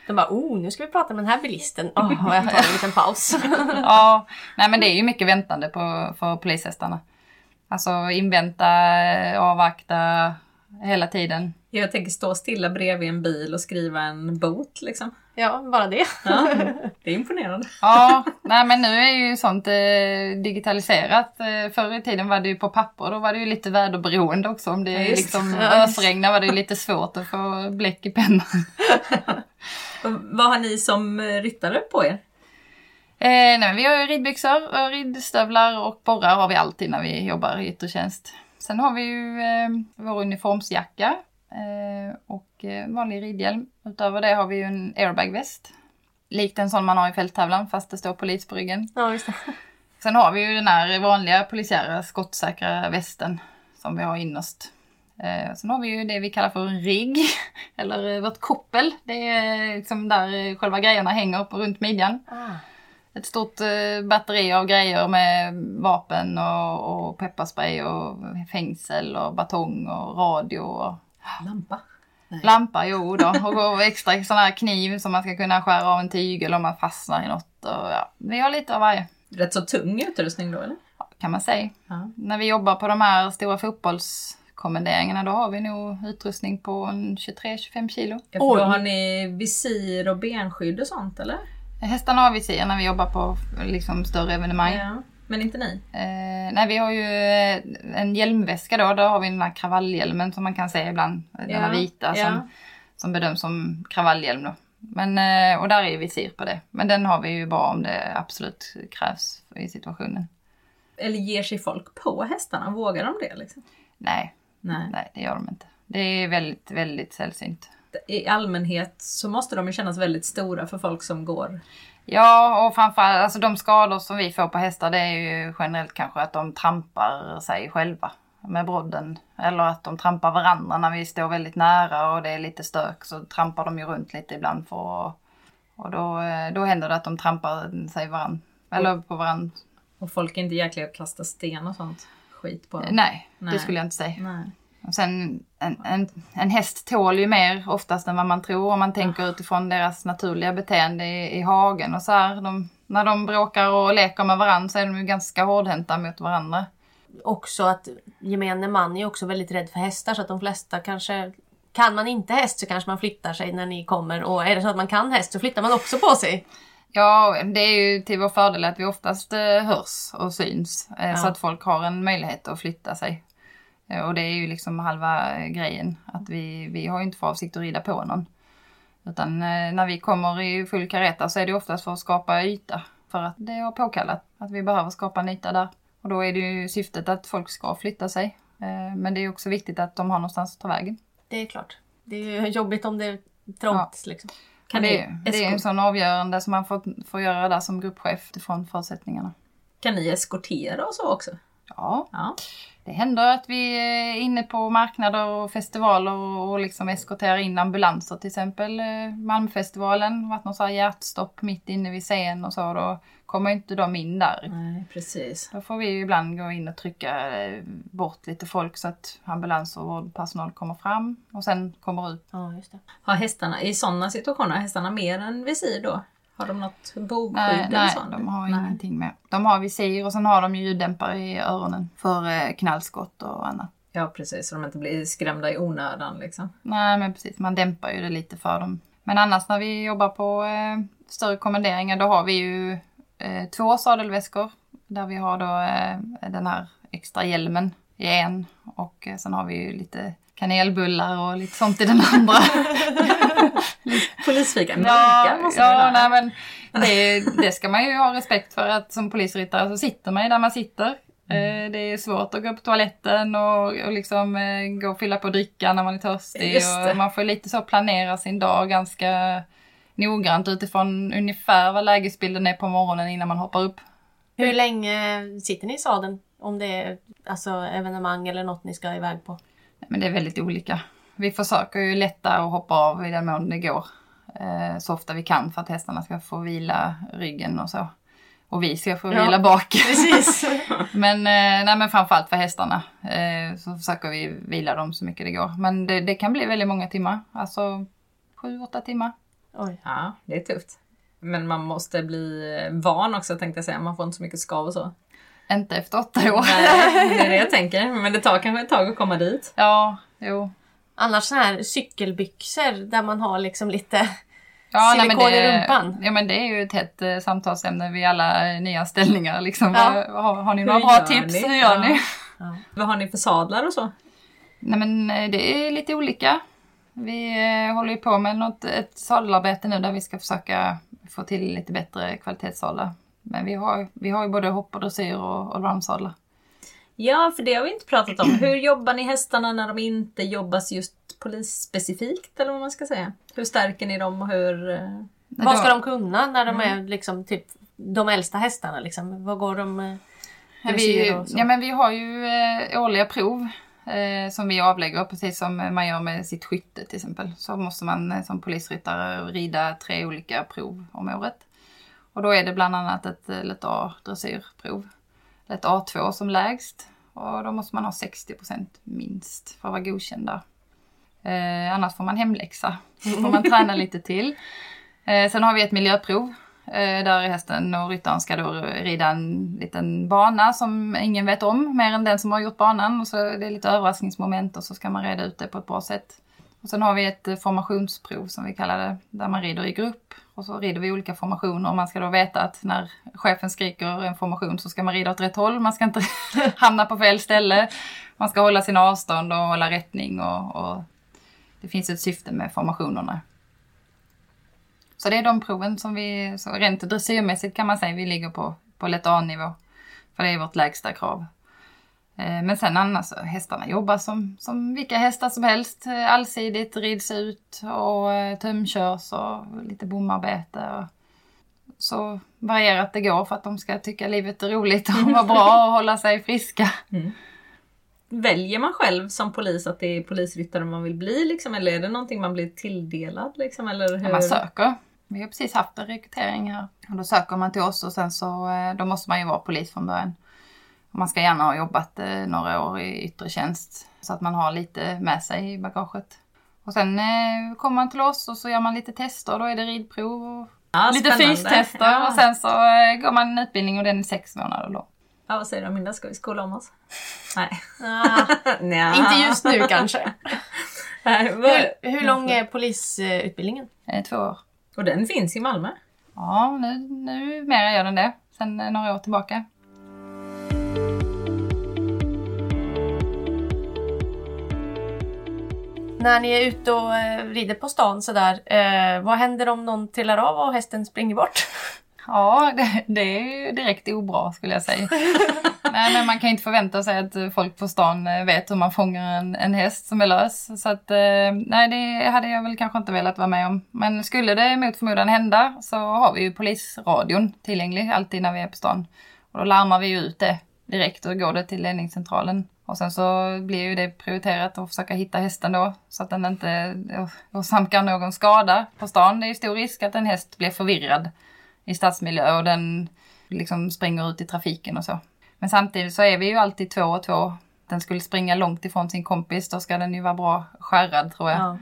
De bara, oh, nu ska vi prata med den här bilisten. Åh, och jag tar en liten paus.
Ja, nej men det är ju mycket väntande på, för polishästarna. Alltså invänta, avvakta hela tiden.
Jag tänker stå stilla bredvid en bil och skriva en bot liksom.
ja, bara det.
Ja, det är imponerande.
Ja, nej men nu är ju sånt eh, digitaliserat. Eh, förr i tiden var det ju på papper, då var det ju lite väderberoende också. Om det
Ja, just
liksom
det. Ja.
ösregnar var det ju lite svårt att få bläck i pennan.
Och vad har ni som ryttare på er?
Eh, nej, vi har ju ridbyxor, och ridstövlar och borrar har vi alltid när vi jobbar i yttre tjänst. Sen har vi ju eh, vår uniformsjacka eh, och eh, vanlig ridhjälm. Utöver det har vi ju en airbagväst. Likt en sån man har i fälttävlan fast det står polis på ryggen.
Ja, just det.
Sen har vi ju den här vanliga polisiära skottsäkra västen som vi har innerst. Eh, sen har vi ju det vi kallar för en rigg, eller eh, vårt koppel. Det är liksom där eh, själva grejerna hänger på runt midjan.
Ah.
Ett stort eh, batteri av grejer med vapen och, och pepparspray och fängsel och batong och radio och
Lampa.
lampa, jo då. Och, extra sån här kniv som man ska kunna skära av en tygel om man fastnar i något. Och, ja, vi har lite av varje,
Rätt så tung utrustning då eller?
kan man säga.
Ja.
När vi jobbar på de här stora fotbollskommenderingarna då har vi nog utrustning på en 23-25 kilo.
Ja, för då har ni visir och benskydd och sånt eller?
Hästarna har vi ser när vi jobbar på liksom, större evenemang.
Ja. Men inte ni?
Eh, nej, vi har ju eh, en hjälmväska då. Där har vi den här kravallhjälmen som man kan se ibland. Den
Ja,
här vita
ja.
som, som bedöms som kravallhjälm då. Men, eh, och där är visir på det. Men den har vi ju bara om det absolut krävs i situationen.
Eller ger sig folk på hästarna? Vågar de det liksom?
Nej,
Nej.
nej det gör de inte. Det är väldigt, väldigt sällsynt.
I allmänhet så måste de ju kännas väldigt stora för folk som går.
Ja, och framförallt alltså de skador som vi får på hästar det är ju generellt kanske att de trampar sig själva med brodden. Eller att de trampar varandra när vi står väldigt nära och det är lite stök så trampar de ju runt lite ibland för att, Och då, då händer det att de trampar sig varann, eller på varandra.
Och folk är inte jäkliga att kasta sten och sånt skit på dem.
Nej,
Nej.
det skulle jag inte säga.
Nej.
Sen, en, en, en häst tål ju mer oftast än vad man tror om man tänker utifrån deras naturliga beteende i, i hagen och så här. De, när de bråkar och leker med varandra så är de ju ganska hårdhänta mot varandra.
Också att gemene man är också väldigt rädd för hästar så att de flesta kanske kan man inte häst så kanske man flyttar sig när ni kommer och är det så att man kan häst så flyttar man också på sig.
Ja, det är ju till vår fördel att vi oftast eh, hörs och syns. Eh, Så
Ja.
att folk har en möjlighet att flytta sig. Eh, Och det är ju liksom halva eh, grejen. Att vi, vi har inte för avsikt att rida på någon. Utan eh, när vi kommer i full kareta så är det oftast för att skapa yta. För att det har påkallat att vi behöver skapa en yta där. Och då är det ju syftet att folk ska flytta sig. Men det är också viktigt att de har någonstans att ta vägen.
Det är klart. Det är ju jobbigt om det är trångt liksom.
Kan
det, är, det är en sån avgörande som man får, får göra där som gruppchef utifrån förutsättningarna.
kan ni eskortera och så också?
Ja,
Ja.
det händer att vi är inne på marknader och festivaler och, liksom eskorterar in ambulanser till exempel. Eh, Malmfestivalen, varit någon sån här hjärtstopp mitt inne vid scen och så. Då kommer inte de in där.
Nej, precis.
Då får vi ibland gå in och trycka eh, bort lite folk så att ambulans och vårdpersonal kommer fram och sen kommer ut.
Ja, just det.
Har hästarna, i sådana situationer, har hästarna mer än visir då? Har de något bogskydd
Nej,
eller
nej
sånt?
de har
Nej.
ingenting med. De har visir och sen har de ju ljuddämpare i öronen för eh, knallskott och annat.
Ja, precis. Så de inte blir skrämda i onödan liksom.
Nej men precis, man dämpar ju det lite för dem. Men annars när vi jobbar på eh, större kommenderingar då har vi ju eh, två sadelväskor där vi har då eh, den här extra hjälmen i en och eh, sen har vi ju lite kanelbullar och lite sånt i den andra.
Polisfika,
ja,
måste
ja nej, men det, det ska man ju ha respekt för att som polisryttare så sitter man ju där man sitter.
Mm.
Eh, Det är svårt att gå på toaletten och, och liksom eh, gå och fylla på dricka när man är törstig. Och man får lite så planera sin dag ganska noggrant utifrån ungefär vad lägesbilden är på morgonen innan man hoppar upp.
Hur länge sitter ni i sadeln? Om det är alltså, evenemang eller något ni ska iväg på?
Men det är väldigt olika. Vi försöker ju lätta och hoppa av i den mån det går. Eh, så ofta vi kan för att hästarna ska få vila ryggen och så. Och vi ska få
Ja.
vila bak.
Precis.
Men, eh, nej, men framförallt för hästarna eh, så försöker vi vila dem så mycket det går. Men det, det kan bli väldigt många timmar. Alltså sju, åtta timmar.
Oj.
Ja, det är tufft. Men man måste bli van också tänkte jag säga. Man får inte så mycket skav och så.
Inte efter åtta år.
Nej, det är det jag tänker. Men det tar kanske ett tag att komma dit.
Ja, jo.
Annars såna här cykelbyxor där man har liksom lite...
Ja, nej, men
Silikon i
det,
rumpan.
ja men det är ju ett hett eh, samtalsämne vid alla eh, nyanställningar. Liksom.
Ja.
Har, har ni
Hur
några bra
gör
tips?
ni?
Hur gör
Ja.
ni?
Ja.
Vad har ni för sadlar och så?
Nej men eh, det är lite olika. Vi eh, håller ju på med något, ett sadelarbete nu där vi ska försöka få till lite bättre kvalitetssadlar. Men vi har, vi har ju både hopp och dressyr och allroundsadlar.
Ja, för det har vi inte pratat om. Hur jobbar ni hästarna när de inte jobbas just polisspecifikt eller vad man ska säga? Hur stärker ni dem och hur... eh,
Vad ska de kunna när de är liksom typ de äldsta hästarna? Liksom? Vad går de... eh,
vi, ja, men vi har ju eh, årliga prov eh, som vi avlägger precis som man gör med sitt skytte till exempel. Så måste man eh, som polisryttare rida tre olika prov om året. Och då är det bland annat ett eh, lätt A-dressyrprov. Ett A2 som lägst. Och då måste man ha 60% minst för att vara godkänd där. Eh, annars får man hemläxa. Så får man träna lite till. Eh, sen har vi ett miljöprov. Eh, där hästen och ryttaren ska då rida en liten bana som ingen vet om mer än den som har gjort banan. Och så är lite överraskningsmoment och så ska man reda ut det på ett bra sätt. Och sen har vi ett eh, formationsprov som vi kallar det, där man rider i grupp. Och så rider vi olika formationer och man ska då veta att när chefen skriker en formation så ska man rida åt rätt håll. Man ska inte hamna på fel ställe. Man ska hålla sina avstånd och hålla rättning och, och det finns ett syfte med formationerna. Så det är de proven som vi, så rent dressyrmässigt kan man säga, vi ligger på, på lätt A-nivå. För det är vårt lägsta krav. Eh, Men sen annars, hästarna jobbar som, som vilka hästar som helst. Eh, Allsidigt, rids ut och eh, tömkörs och lite bomarbete. Och så varierat det går för att de ska tycka livet är roligt och vara bra och hålla sig friska.
Väljer man själv som polis att det är polisryttare man vill bli liksom? Eller är det någonting man blir tilldelad liksom? Eller hur?
Ja, man söker. Vi har precis haft en rekrytering här. Och då söker man till oss och sen så då måste man ju vara polis från början. Man ska gärna ha jobbat eh, några år i yttre tjänst så att man har lite med sig i bagaget. Och sen eh, kommer man till oss och så gör man lite tester. Då är det ridprov och
Ja,
lite fystester
Ja.
och sen så eh, går man en utbildning och den är sex månader lång.
Ja, vad säger du Aminda? Ska vi skola om oss? Nej.
Ah, inte just nu kanske. Hur, hur lång är polisutbildningen?
Två år.
Och den finns i Malmö?
Ja, nu, nu mer gör den det. Sen några år tillbaka.
När ni är ute och eh, rider på stan sådär, eh, vad händer om någon trillar av och hästen springer bort?
Ja, det, det är ju direkt obra skulle jag säga. nej, men man kan inte förvänta sig att folk på stan eh, vet hur man fångar en, en häst som är lös. Så att, nej, det hade jag väl kanske inte velat vara med om. Men skulle det mot förmodan hända så har vi ju polisradion tillgänglig alltid när vi är på stan. Och då larmar vi ju ut det direkt och går det till ledningscentralen. Och sen så blir ju det prioriterat att försöka hitta hästen då så att den inte åsamkar någon skada på stan. Det är ju stor risk att en häst blir förvirrad i stadsmiljö och den liksom springer ut i trafiken och så. Men samtidigt så är vi ju alltid två och två. Den skulle springa långt ifrån sin kompis, då ska den ju vara bra skärrad tror jag.
Ja,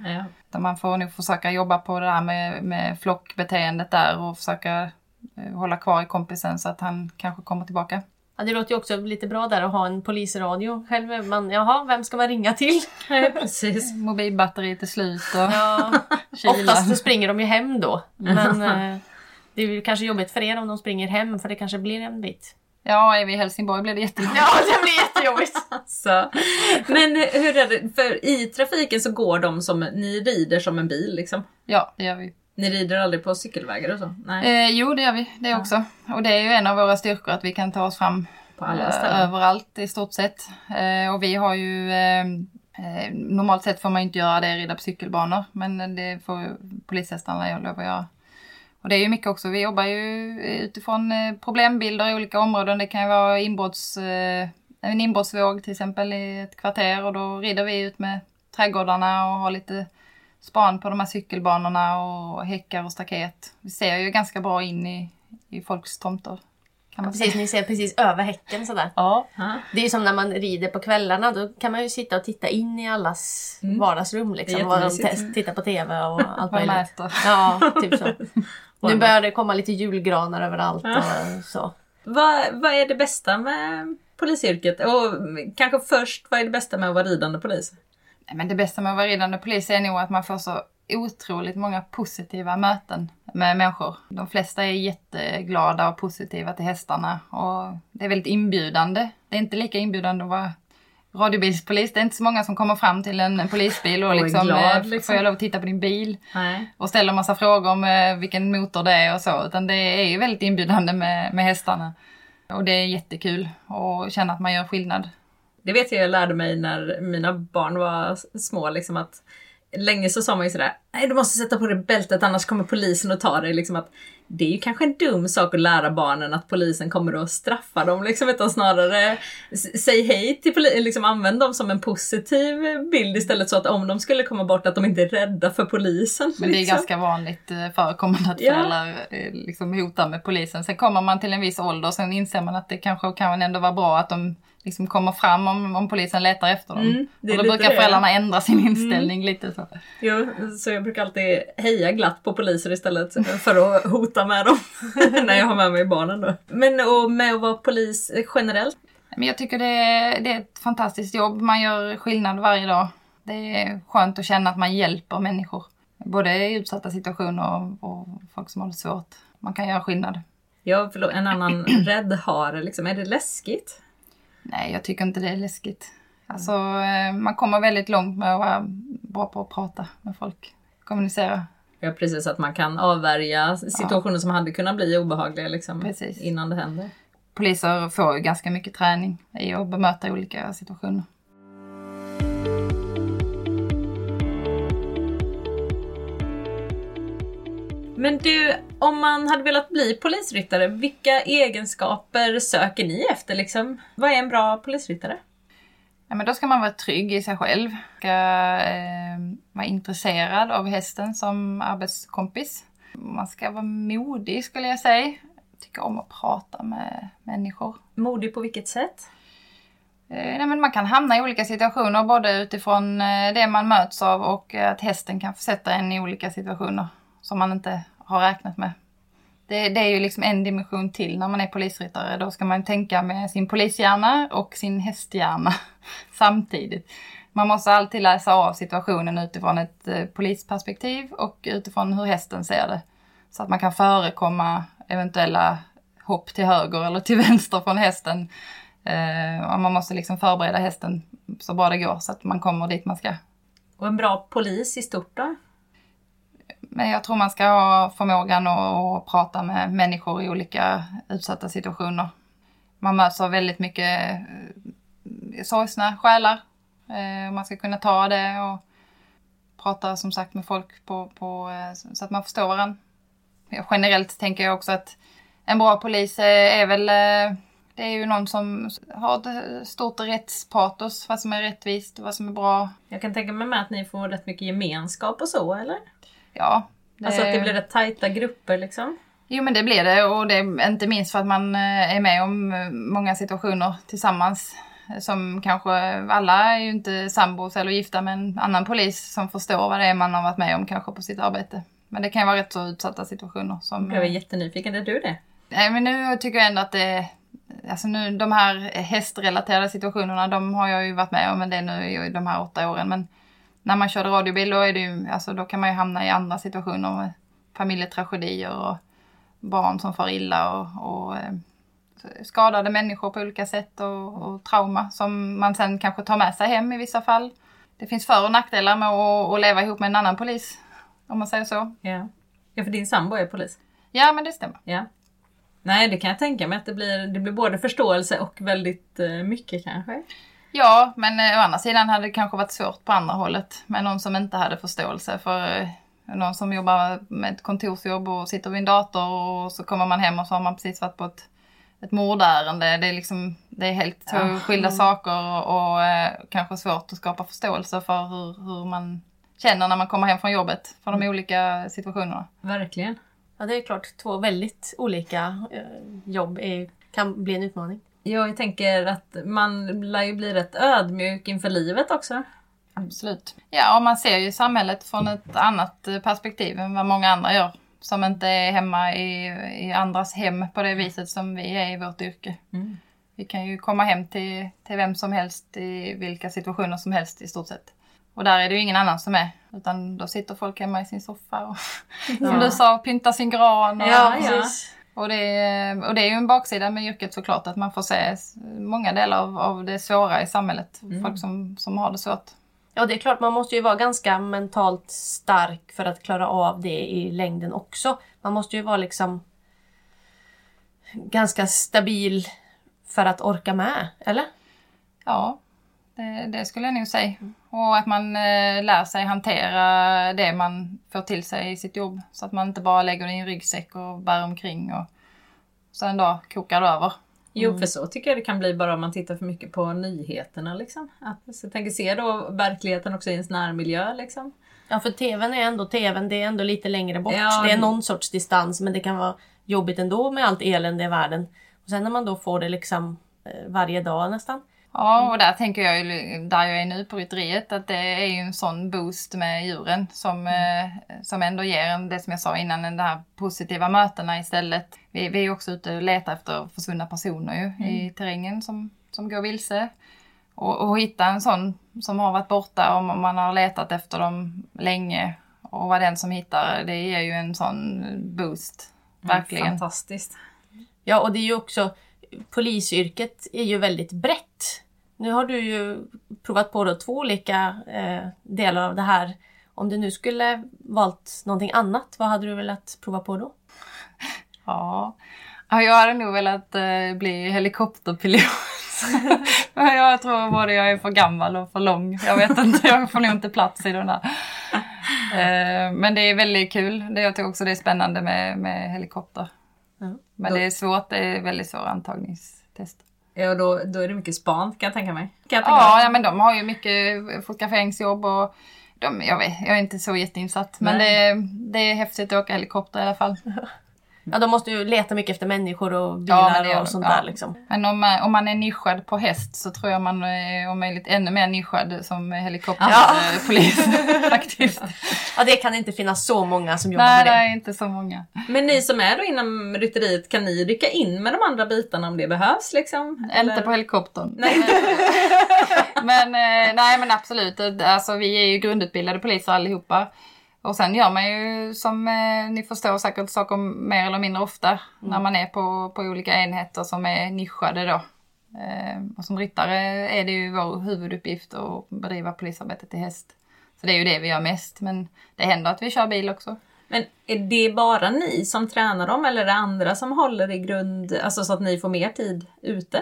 ja.
Man får nog försöka jobba på det där med, med flockbeteendet där och försöka eh, hålla kvar i kompisen så att han kanske kommer tillbaka.
Ja, det låter ju också lite bra där att ha en polisradio. Själv är man, jaha, vem ska man ringa till?
Precis.
Mobilbatteriet är slut och
Ja, oftast så springer de ju hem då. Men eh, det är ju kanske jobbigt för er om de springer hem för det kanske blir en bit.
Ja, är vi i Helsingborg blir det jättejobbigt.
Ja, det blir jättejobbigt.
Så. Men hur är det, för i trafiken så går de som, ni rider som en bil liksom?
Ja, det gör vi.
Ni rider aldrig på cykelvägar och så? Nej,
Eh, jo, det gör vi. Det också. Och det är ju en av våra styrkor att vi kan ta oss fram
på alla
eh, överallt i stort sett. Eh, och vi har ju eh, eh, Normalt sett får man inte göra det, rida på cykelbanor. Men det får polishästarna lov att göra. Och det är ju mycket också, vi jobbar ju utifrån eh, problembilder i olika områden. Det kan ju vara inbrotts, en inbrottsvåg till exempel i ett kvarter och då rider vi ut med trädgårdarna och har lite span på de här cykelbanorna och häckar och staket. Vi ser ju ganska bra in i, i folks tomter. Kan man
Precis, ni ser precis över häcken sådär.
Ja,
Ja.
Det är ju som när man rider på kvällarna, då kan man ju sitta och titta in i allas
Mm.
vardagsrum liksom. Vad de test, tittar på TV och allt möjligt.
äter.
Ja, typ så. Nu börjar det komma lite julgranar överallt
Ja.
och så.
Vad, vad är det bästa med polisyrket? Och kanske först, vad är det bästa med att vara ridande polis?
Men det bästa med att vara ridande polis är nog att man får så otroligt många positiva möten med människor. De flesta är jätteglada och positiva till hästarna och det är väldigt inbjudande. Det är inte lika inbjudande att vara radiobilspolis. Det är inte så många som kommer fram till en polisbil och, liksom,
glad,
eh,
liksom.
får jag lov att titta på din bil
Nej.
och ställer massa frågor om eh, vilken motor det är och så. Utan det är ju väldigt inbjudande med, med hästarna. Och det är jättekul att känna att man gör skillnad.
Det vet jag jag lärde mig när mina barn var små. Liksom att länge så sa man ju sådär, nej du måste sätta på dig bältet annars kommer polisen och ta dig. Liksom att det är ju kanske en dum sak att lära barnen att polisen kommer att straffa dem. Liksom, utan snarare säg hej till polisen, liksom använd dem som en positiv bild istället så att om de skulle komma bort att de inte är rädda för polisen.
Men det är
liksom.
ganska vanligt eh, förekommande att
Ja.
föräldrar eh, liksom hotar med polisen. Sen kommer man till en viss ålder och sen inser man att det kanske kan ändå vara bra att de liksom kommer fram om, om polisen letar efter dem.
Mm,
och då brukar
det. Mm.
föräldrarna ändra sin inställning lite så.
Jo, så jag brukar alltid heja glatt på poliser istället för att hota med dem. när jag har med mig barnen då. Men och med att vara polis generellt.
Men jag tycker det är, det är ett fantastiskt jobb. Man gör skillnad varje dag. Det är skönt att känna att man hjälper människor. Både i utsatta situationer och, och folk som har det svårt. Man kan göra skillnad.
Jag förlåt, en annan rädd hare, liksom. är det läskigt?
Nej, jag tycker inte det är läskigt. Alltså, eh, man kommer väldigt långt med att vara bra på att prata med folk. Kommunicera.
Ja precis, att man kan avvärja situationer som hade kunnat bli obehagliga liksom,
Precis.
innan det händer.
Poliser får ju ganska mycket träning i att bemöta olika situationer.
Men du, om man hade velat bli polisryttare, vilka egenskaper söker ni efter? Liksom? Vad är en bra polisryttare?
Ja, men då ska man vara trygg i sig själv. Ska eh, vara intresserad av hästen som arbetskompis. Man ska vara modig skulle jag säga. Tycka om att prata med människor.
Modig på vilket sätt?
Eh, nej, men man kan hamna i olika situationer både utifrån eh, det man möts av och att hästen kan försätta en i olika situationer som man inte har räknat med. Det, det är ju liksom en dimension till när man är polisryttare. Då ska man tänka med sin polishjärna och sin hästhjärna samtidigt. Man måste alltid läsa av situationen utifrån ett eh, polisperspektiv och utifrån hur hästen ser det. Så att man kan förekomma eventuella hopp till höger eller till vänster från hästen. Eh, och man måste liksom förbereda hästen så bra det går så att man kommer dit man ska.
Och en bra polis i stort då?
Men jag tror man ska ha förmågan att, att prata med människor i olika utsatta situationer. Man möts av väldigt mycket eh, sorgsna själar. Eh, man ska kunna ta det och prata som sagt med folk på, på, eh, så att man förstår varandra. Generellt tänker jag också att en bra polis är, väl Det är ju någon som har ett stort rättspatos, vad som är rättvist, och vad som är bra.
Jag kan tänka mig med att ni får rätt mycket gemenskap och så, eller?
Ja. Det...
Alltså att det blir rätt tajta grupper liksom?
Jo men det blir det och det är inte minst för att man eh, är med om eh, många situationer tillsammans. Som kanske, alla är ju inte sambos eller gifta med en annan polis som förstår vad det är man har varit med om kanske på sitt arbete. Men det kan ju vara rätt så utsatta situationer. Som,
jag är jättenyfiken, är du det?
Nej men nu tycker jag ändå att det Alltså nu de här hästrelaterade situationerna, de har jag ju varit med om men det är nu i de här åtta åren. Men när man körde radiobil då, är det ju, alltså, då kan man ju hamna i andra situationer med familjetragedier och barn som far illa och, och eh, skadade människor på olika sätt och, och, trauma som man sen kanske tar med sig hem i vissa fall. Det finns för och nackdelar med att, att leva ihop med en annan polis, om man säger så.
Ja, ja för din sambo är polis?
Ja, men det stämmer.
Ja. Nej, det kan jag tänka mig att det blir, det blir både förståelse och väldigt eh, mycket kanske.
Ja, men eh, å andra sidan hade det kanske varit svårt på andra hållet med någon som inte hade förståelse för eh, någon som jobbar med ett kontorsjobb och sitter vid en dator och så kommer man hem och så har man precis varit på ett, ett mordärende. Det är, liksom, det är helt två ja. skilda mm. saker och, och eh, kanske svårt att skapa förståelse för hur, hur man känner när man kommer hem från jobbet för de mm. olika situationerna.
Verkligen.
Ja, det är klart. Två väldigt olika eh, jobb är, kan bli en utmaning.
Ja, jag tänker att man lär ju bli rätt ödmjuk inför livet också.
Absolut. Ja, och man ser ju samhället från ett annat perspektiv än vad många andra gör. Som inte är hemma i, i andras hem på det viset som vi är i vårt yrke. Mm. Vi kan ju komma hem till, till vem som helst i vilka situationer som helst i stort sett. Och där är det ju ingen annan som är. Utan då sitter folk hemma i sin soffa och ja. som du sa, pyntar sin gran. Och,
ja, precis.
Och det, och det är ju en baksida med yrket såklart att man får se många delar av, av det svåra i samhället. Mm. Folk som, som har det svårt.
Ja det är klart, man måste ju vara ganska mentalt stark för att klara av det i längden också. Man måste ju vara liksom ganska stabil för att orka med, eller?
Ja, det, det skulle jag nog säga. Och att man eh, lär sig hantera det man får till sig i sitt jobb. Så att man inte bara lägger det i en ryggsäck och bär omkring och så en dag kokar det över.
Jo, mm. för så tycker jag det kan bli bara om man tittar för mycket på nyheterna. Liksom. Att, så jag tänker se då verkligheten också i ens närmiljö. Liksom.
Ja, för TVn är ändå TVn, det är ändå lite längre bort. Ja, det är någon sorts distans, men det kan vara jobbigt ändå med allt elände i världen. Och sen när man då får det liksom eh, varje dag nästan.
Ja, och där tänker jag där jag är nu på rytteriet att det är ju en sån boost med djuren som, mm. eh, som ändå ger en, det som jag sa innan, de här positiva mötena istället. Vi, vi är också ute och letar efter försvunna personer ju mm. i terrängen som, som går vilse. Och, och hitta en sån som har varit borta och man har letat efter dem länge och vara den som hittar, det ger ju en sån boost. Verkligen.
Mm, fantastiskt.
Ja, och det är ju också polisyrket är ju väldigt brett. Nu har du ju provat på två olika eh, delar av det här. Om du nu skulle valt någonting annat, vad hade du velat prova på då?
Ja, jag hade nog velat eh, bli helikopterpilot. jag tror både jag är för gammal och för lång. Jag vet inte, jag får nog inte plats i den där. Eh, men det är väldigt kul. Jag tycker också det är spännande med, med helikopter. Men det är svårt, det är väldigt svåra antagningstest.
Ja, då, då är det mycket span kan jag tänka mig. Kan jag
tänka ja, ja, men de har ju mycket fotograferingsjobb och de, jag, vet, jag är inte så jätteinsatt. Men det, det är häftigt att åka helikopter i alla fall.
Ja, de måste ju leta mycket efter människor och bilar ja, och sånt ja. där. Liksom.
Men om man, om man är nischad på häst så tror jag man är om möjligt ännu mer nischad som helikopterpolis. Ja. faktiskt.
Ja, det kan inte finnas så många som jobbar
Nej,
med det.
Nej, det är inte så många.
Men ni som är då inom rytteriet, kan ni rycka in med de andra bitarna om det behövs? Liksom?
Eller? Inte på helikoptern. Nej. men, eh, nej, men absolut. Alltså, vi är ju grundutbildade poliser allihopa. Och sen gör man ju som eh, ni förstår säkert saker mer eller mindre ofta mm. när man är på, på olika enheter som är nischade då. Eh, och som ryttare är det ju vår huvuduppgift att bedriva polisarbete till häst. Så det är ju det vi gör mest men det händer att vi kör bil också.
Men är det bara ni som tränar dem eller är det andra som håller i grund, alltså så att ni får mer tid ute?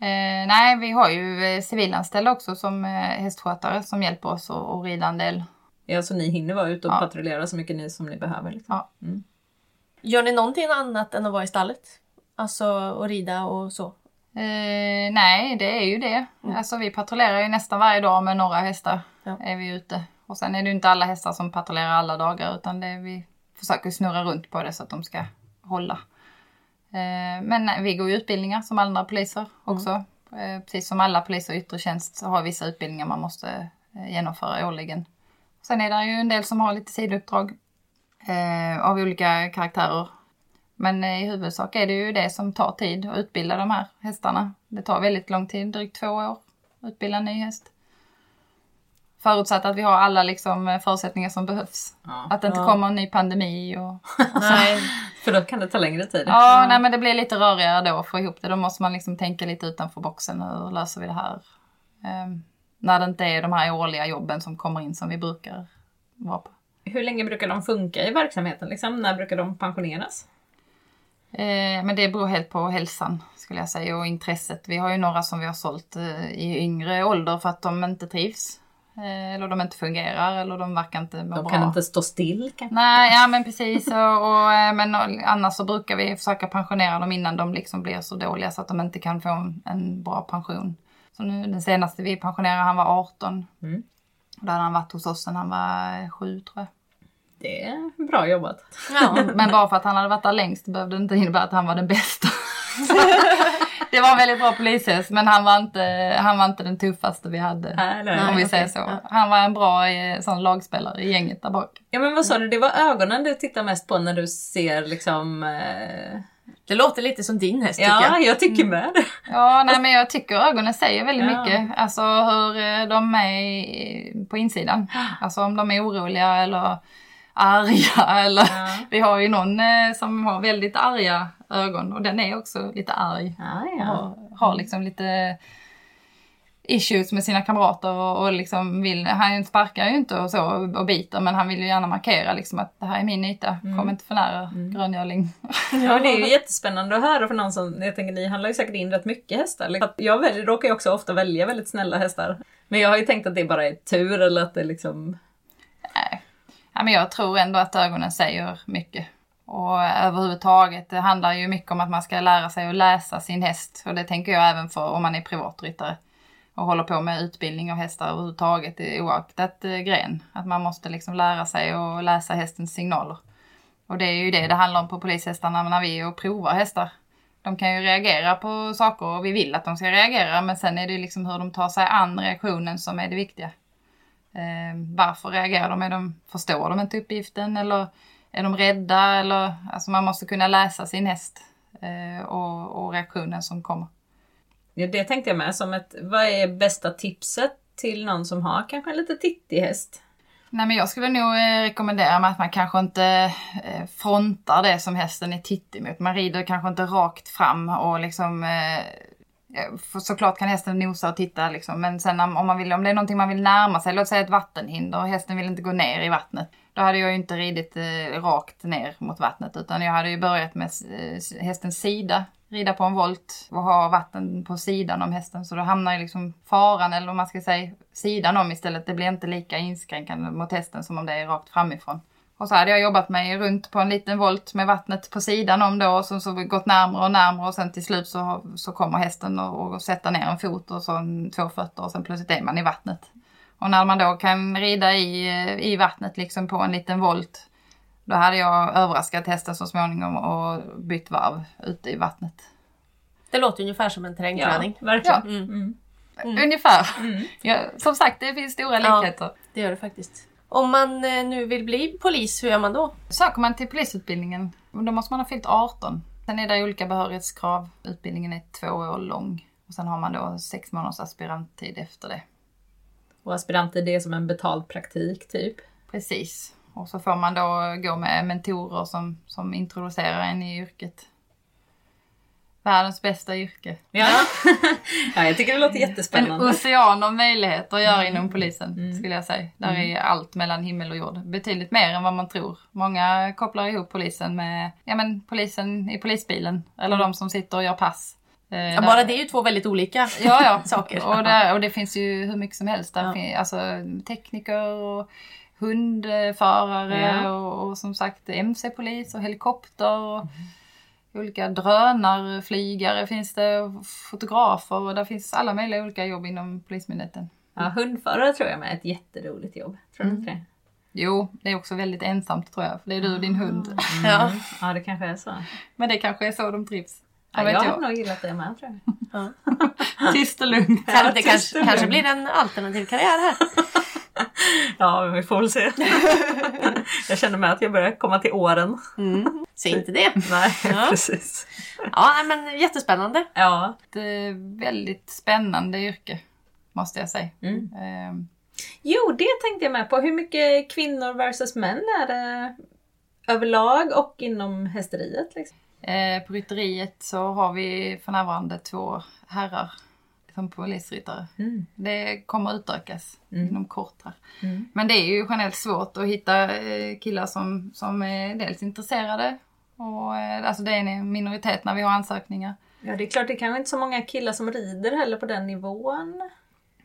Eh, nej, vi har ju eh, civilanställda också som eh, hästskötare som hjälper oss att rida en del
Ja, så ni hinner vara ute och ja. patrullera så mycket ni som ni behöver. Liksom. Ja. Mm.
Gör ni någonting annat än att vara i stallet? Alltså att rida och så?
Eh, nej, det är ju det. Alltså vi patrullerar ju nästan varje dag med några hästar.
Ja.
Är vi ute. Och sen är det ju inte alla hästar som patrullerar alla dagar utan det är vi försöker snurra runt på det så att de ska hålla. Eh, men nej, vi går ju utbildningar som andra poliser också. Eh, precis som alla poliser i yttre tjänst så har vissa utbildningar man måste eh, genomföra årligen. Sen är det ju en del som har lite sidouppdrag eh, av olika karaktärer. Men i huvudsak är det ju det som tar tid att utbilda de här hästarna. Det tar väldigt lång tid, drygt två år, att utbilda en ny häst. Förutsatt att vi har alla liksom förutsättningar som behövs.
Ja.
Att det inte
Ja.
kommer en ny pandemi och...
Nej.
För då kan det ta längre tid.
Ja, nej men det blir lite rörigare då att få ihop det. Då måste man liksom tänka lite utanför boxen. Hur löser vi det här? Ehm, när det inte är de här årliga jobben som kommer in som vi brukar vara på.
Hur länge brukar de funka i verksamheten? Liksom? När brukar de pensioneras?
Eh, men det beror helt på hälsan skulle jag säga och intresset. Vi har ju några som vi har sålt eh, i yngre ålder för att de inte trivs. Eh, eller de inte fungerar eller de verkar inte må
De
bra.
kan inte stå still kanske?
Nej, ja men precis. Och, och, eh, men annars så brukar vi försöka pensionera dem innan de liksom blir så dåliga så att de inte kan få en, en bra pension. Så nu den senaste vi pensionerade, han var 18.
Mm.
Då hade han varit hos oss sen han var eh, 7 tror jag.
Det är bra jobbat.
Ja.
Men bara för att han hade varit där längst behövde det inte innebära att han var den bästa. det var en väldigt bra polishäst men han var inte, han var inte den tuffaste vi hade.
Nej, nej,
om vi säger så.
ja.
Han var en bra eh, sån lagspelare i gänget där bak.
Ja men vad sa du, det var ögonen du tittar mest på när du ser liksom... Eh...
Det låter lite som din häst tycker
Ja,
jag.
jag tycker med det.
Ja, nej men jag tycker ögonen säger väldigt
Ja.
mycket. Alltså hur eh, de är på insidan. Alltså om de är oroliga eller arga eller...
Ja.
Vi har ju någon eh, som har väldigt arga ögon och den är också lite arg.
Ja,
Och
ja.
har, har liksom lite issues med sina kamrater och, och liksom vill, han sparkar ju inte och så och biter men han vill ju gärna markera liksom att det här är min yta, kom inte för nära gröngöling.
Ja, det är ju jättespännande att höra för någon som, jag tänker ni handlar ju säkert in rätt mycket hästar. Liksom. Att Jag väljer, råkar ju också ofta välja väldigt snälla hästar. Men jag har ju tänkt att det bara är tur eller att det liksom...
Nej. Ja, men jag tror ändå att ögonen säger mycket. Och överhuvudtaget, det handlar ju mycket om att man ska lära sig att läsa sin häst. Och det tänker jag även för om man är privatryttare. Och håller på med utbildning av hästar överhuvudtaget oaktat eh, gren. Att man måste liksom lära sig att läsa hästens signaler. Och det är ju det det handlar om på polishästarna när vi är och provar hästar. De kan ju reagera på saker och vi vill att de ska reagera men sen är det ju liksom hur de tar sig an reaktionen som är det viktiga. Eh, varför reagerar de? Är de? Förstår de inte uppgiften eller är de rädda? Eller, alltså man måste kunna läsa sin häst eh, och, och reaktionen som kommer.
Ja, det tänkte jag med som ett, vad är bästa tipset till någon som har kanske en lite tittig häst?
Nej men jag skulle nog eh, rekommendera med att man kanske inte eh, frontar det som hästen är tittig mot. Man rider kanske inte rakt fram och liksom eh, såklart kan hästen nosa och titta liksom. Men sen om man vill, om det är någonting man vill närma sig, låt säga ett vattenhinder och hästen vill inte gå ner i vattnet. Då hade jag ju inte ridit eh, rakt ner mot vattnet utan jag hade ju börjat med eh, hästens sida. Rida på en volt och ha vatten på sidan om hästen så då hamnar ju liksom faran eller om man ska säga sidan om istället. Det blir inte lika inskränkande mot hästen som om det är rakt framifrån. Och så hade jag jobbat mig runt på en liten volt med vattnet på sidan om då och så, så gått närmare och närmare och sen till slut så, så kommer hästen och, och sätter ner en fot och så två fötter och sen plötsligt är man i vattnet. Och när man då kan rida i, eh, i vattnet liksom på en liten volt då hade jag överraskat hästen så småningom och bytt varv ute i vattnet.
Det låter ungefär som en terrängträning.
verkligen.
Ja.
Mm.
Ungefär.
Mm.
Ja, som sagt, det finns stora
Ja.
likheter.
Det gör det faktiskt. Om man eh, nu vill bli polis, hur gör man då?
Söker man till polisutbildningen, då måste man ha fyllt 18. Sen är det olika behörighetskrav. Utbildningen är två år lång. Och sen har man då sex månaders aspiranttid efter det.
Och aspiranter det är som en betald praktik typ.
Precis. Och så får man då gå med mentorer som, som introducerar en i yrket. Världens bästa yrke.
Ja. ja, jag tycker det låter
En
jättespännande.
ocean av möjligheter att göra inom polisen, skulle jag säga. Där är allt mellan himmel och jord. Betydligt mer än vad man tror. Många kopplar ihop polisen med, ja men polisen i polisbilen. Eller de som sitter och gör pass. Eh,
Ja,
där-
bara det är ju två väldigt olika
Ja, ja.
saker.
Och, det, och det finns ju hur mycket som helst. Där
Ja.
fin, alltså tekniker och hundförare och, och som sagt mc-polis och helikopter. Och, olika drönarflygare finns det, fotografer och det finns alla möjliga olika jobb inom Polismyndigheten.
Ja, hundförare tror jag med är ett jätteroligt jobb. Tror du inte det?
Jo, det är också väldigt ensamt tror jag, för det är du och din hund.
Ja.
Ja, det kanske är så.
Men det kanske är så de trivs.
Ja, jag
jag?
hade nog gillat det med tror jag.
Tyst och lugnt.
Kan, det kanske, kanske blir en alternativ karriär här.
Ja, men vi får väl se. jag känner med att jag börjar komma till åren.
Mm. Säg inte det.
Nej,
Ja.
precis.
Ja, men jättespännande.
Ja.
Ett eh, väldigt spännande yrke, måste jag säga.
Mm.
Ehm,
Jo, det tänkte jag med på. Hur mycket kvinnor versus män är det överlag och inom hästeriet? Liksom?
Eh, på rytteriet så har vi för närvarande två herrar som polisryttare.
Mm.
Det kommer utökas
Mm.
inom kort här.
Mm.
Men det är ju generellt svårt att hitta eh, killar som, som är dels intresserade och eh, alltså det är en minoritet när vi har ansökningar.
Ja, det är klart, det är kanske inte så många killar som rider heller på den nivån.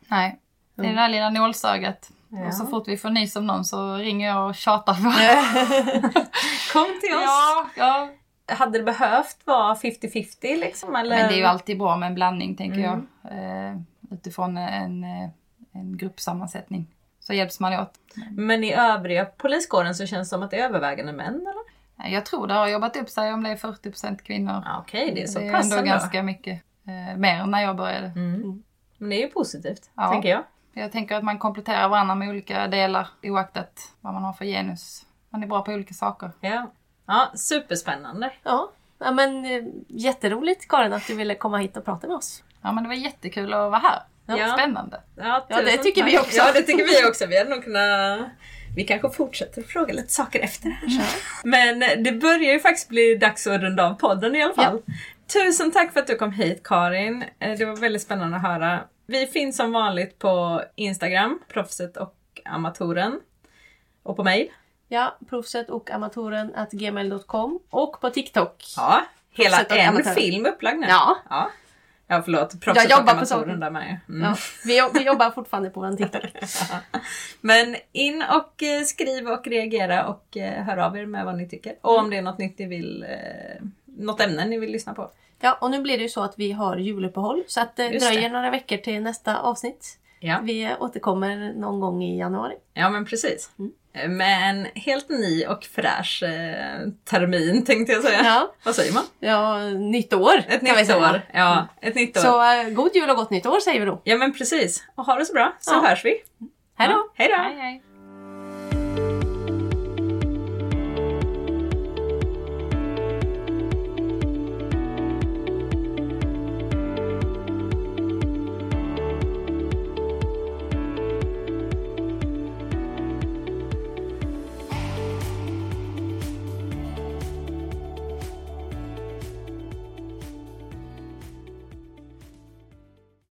Nej, det är det där lilla nålsögat.
Ja.
Och så fort vi får nys om någon så ringer jag och tjatar.
Kom till oss!
ja, ja.
Hade det behövt vara 50-50 liksom? Eller?
Men det är ju alltid bra med en blandning tänker
Mm.
jag. Eh, utifrån en, eh, en gruppsammansättning. Så hjälps man åt.
Men i övriga poliskåren så känns det som att det är övervägande män eller?
Jag tror det har jobbat upp sig om det är 40% kvinnor.
Ja, Okej, det är så
det är
pass
ändå
ändå.
ganska mycket. Eh, mer än när jag började.
Mm. Men det är ju positivt,
Ja.
tänker jag.
Jag tänker att man kompletterar varandra med olika delar oaktat vad man har för genus. Man är bra på olika saker.
Ja, ja superspännande.
Ja, ja men eh, jätteroligt Karin att du ville komma hit och prata med oss.
Ja men det var jättekul att vara här.
Ja.
Spännande.
Ja,
Ja, det tycker
tack.
vi också.
Ja, det tycker vi också. Vi hade nog kunnat... Vi kanske fortsätter fråga lite saker efter det här. Men det börjar ju faktiskt bli dags att runda av podden i alla fall. Tusen tack för att du kom hit Karin. Eh, Det var väldigt spännande att höra. Vi finns som vanligt på Instagram, Proffset och Amatoren. Och på mail.
Ja, proffset och amatoren at gmail.com och på TikTok.
Ja, hela en
Amatören.
film upplagd nu.
Ja.
ja. Ja, förlåt. Proffset
Jag jobbar
och
saken.
där med. Mm.
Ja, vi, vi jobbar fortfarande på vår TikTok.
Men in och eh, skriv och reagera och eh, hör av er med vad ni tycker. Och om det är något nytt ni vill, eh, något ämne ni vill lyssna på.
Ja, och nu blir det ju så att vi har juluppehåll så att det
Just
dröjer
det.
några veckor till nästa avsnitt.
Ja,
Vi återkommer någon gång i januari.
ja men precis.
Mm.
Med en helt ny och fräsch eh, termin tänkte jag säga.
Ja,
Vad säger man?
ja nytt år
Ett
kan vi
nytt
säga.
år. Ja, ett nytt år.
Så eh, god jul och gott nytt år säger vi då.
Ja men precis. Och ha det så bra så
Ja.
hörs vi.
Hej då!
Hej då!